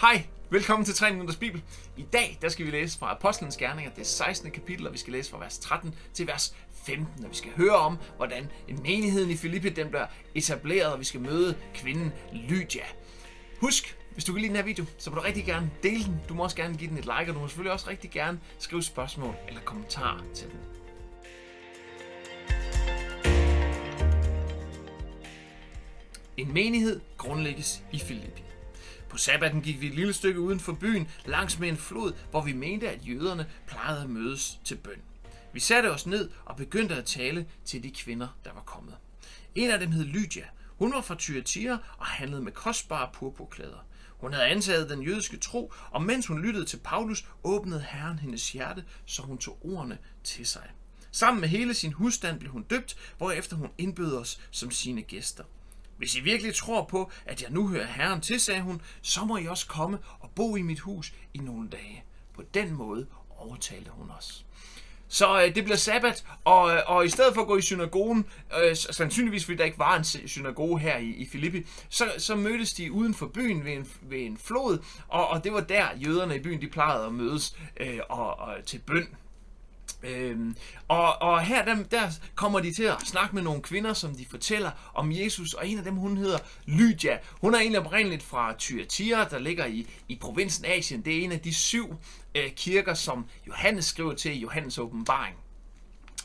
Hej, velkommen til 3 Minutters Bibel. I dag der skal vi læse fra Apostlenes Gerninger, det 16. kapitel, og vi skal læse fra vers 13 til vers 15. Og vi skal høre om, hvordan en menigheden i Filippi den bliver etableret, og vi skal møde kvinden Lydia. Husk, hvis du kan lide den her video, så må du rigtig gerne dele den. Du må også gerne give den et like, og du må selvfølgelig også rigtig gerne skrive spørgsmål eller kommentarer til den. En menighed grundlægges i Filippi. På sabbaten gik vi et lille stykke uden for byen, langs med en flod, hvor vi mente, at jøderne plejede at mødes til bøn. Vi satte os ned og begyndte at tale til de kvinder, der var kommet. En af dem hed Lydia. Hun var fra Thyatira og handlede med kostbare purpurklæder. Hun havde antaget den jødiske tro, og mens hun lyttede til Paulus, åbnede Herren hendes hjerte, så hun tog ordene til sig. Sammen med hele sin husstand blev hun døbt, hvorefter hun indbød os som sine gæster. Hvis I virkelig tror på, at jeg nu hører Herren til, sagde hun, så må I også komme og bo i mit hus i nogle dage. På den måde overtalte hun os. Så øh, det bliver sabbat, og, øh, og i stedet for at gå i synagogen, øh, sandsynligvis fordi der ikke var en synagoge her i, i Filippi, så, så mødtes de uden for byen ved en, ved en flod, og, og det var der jøderne i byen de plejede at mødes øh, og, og, til bøn. Øhm, og, og her der, der kommer de til at snakke med nogle kvinder, som de fortæller om Jesus, og en af dem, hun hedder Lydia. Hun er egentlig oprindeligt fra Thyatira, der ligger i, i provinsen Asien. Det er en af de syv øh, kirker, som Johannes skriver til i Johannes åbenbaring.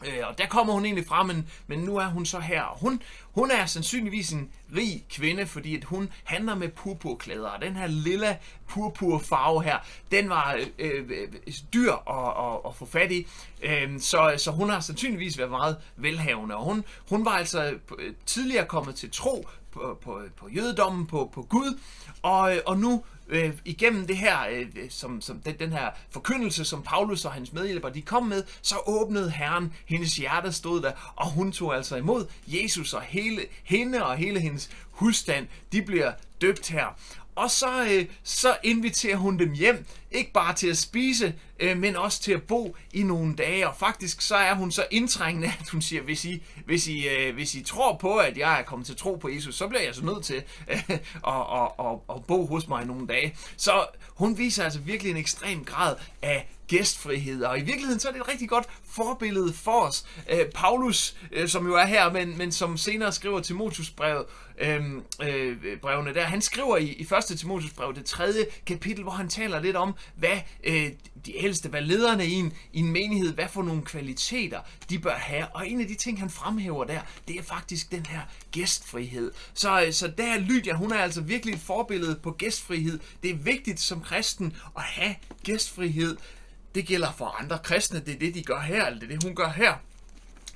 Øh, og der kommer hun egentlig fra, men, men nu er hun så her. Og hun, hun er sandsynligvis en rig kvinde, fordi at hun handler med purpurklæder. Og den her lille purpurfarve her, den var øh, øh, dyr at, at, at få fat i. Øh, så, så hun har sandsynligvis været meget velhavende. Og hun, hun var altså øh, tidligere kommet til tro på, på, på jødedommen, på, på Gud, og, øh, og nu øh, igennem det her, øh, som, som den, den her forkyndelse, som Paulus og hans medhjælpere de kom med, så åbnede Herren, hendes hjerte stod der, og hun tog altså imod Jesus, og hele, hende og hele hendes husstand, de bliver døbt her. Og så, øh, så inviterer hun dem hjem, ikke bare til at spise, øh, men også til at bo i nogle dage. Og faktisk så er hun så indtrængende, at hun siger, hvis I, hvis I, øh, hvis I tror på, at jeg er kommet til tro på Jesus, så bliver jeg så nødt til øh, at, at, at, at bo hos mig i nogle dage. Så hun viser altså virkelig en ekstrem grad af gæstfrihed. Og i virkeligheden så er det et rigtig godt forbillede for os. Øh, Paulus, øh, som jo er her, men, men som senere skriver Timotius brevet, øh, øh, brevene der, han skriver i, i 1. Timotius brev, det tredje kapitel, hvor han taler lidt om, hvad øh, de ældste, hvad lederne i en, i en menighed, hvad for nogle kvaliteter de bør have. Og en af de ting, han fremhæver der, det er faktisk den her gæstfrihed. Så, øh, så der er Lydia, hun er altså virkelig et forbillede på gæstfrihed. Det er vigtigt som kristen at have gæstfrihed. Det gælder for andre kristne, det er det, de gør her, eller det er det, hun gør her.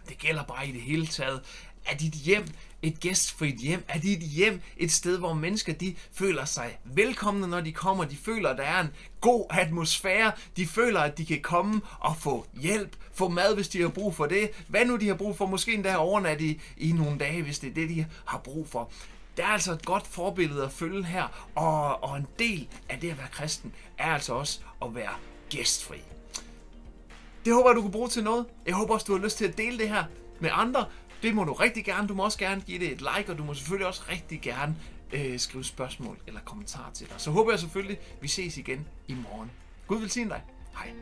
Det gælder bare i det hele taget. Er dit hjem et gæstfrit hjem? Er dit hjem et sted, hvor mennesker de føler sig velkomne, når de kommer? De føler, at der er en god atmosfære. De føler, at de kan komme og få hjælp, få mad, hvis de har brug for det. Hvad nu de har brug for? Måske endda overnat i, i nogle dage, hvis det er det, de har brug for. Der er altså et godt forbillede at følge her, og, og en del af det at være kristen er altså også at være gæstfri. Det håber jeg, du kan bruge til noget. Jeg håber også, du har lyst til at dele det her med andre. Det må du rigtig gerne. Du må også gerne give det et like, og du må selvfølgelig også rigtig gerne øh, skrive spørgsmål eller kommentarer til dig. Så håber jeg selvfølgelig, vi ses igen i morgen. Gud vil sige dig. Hej.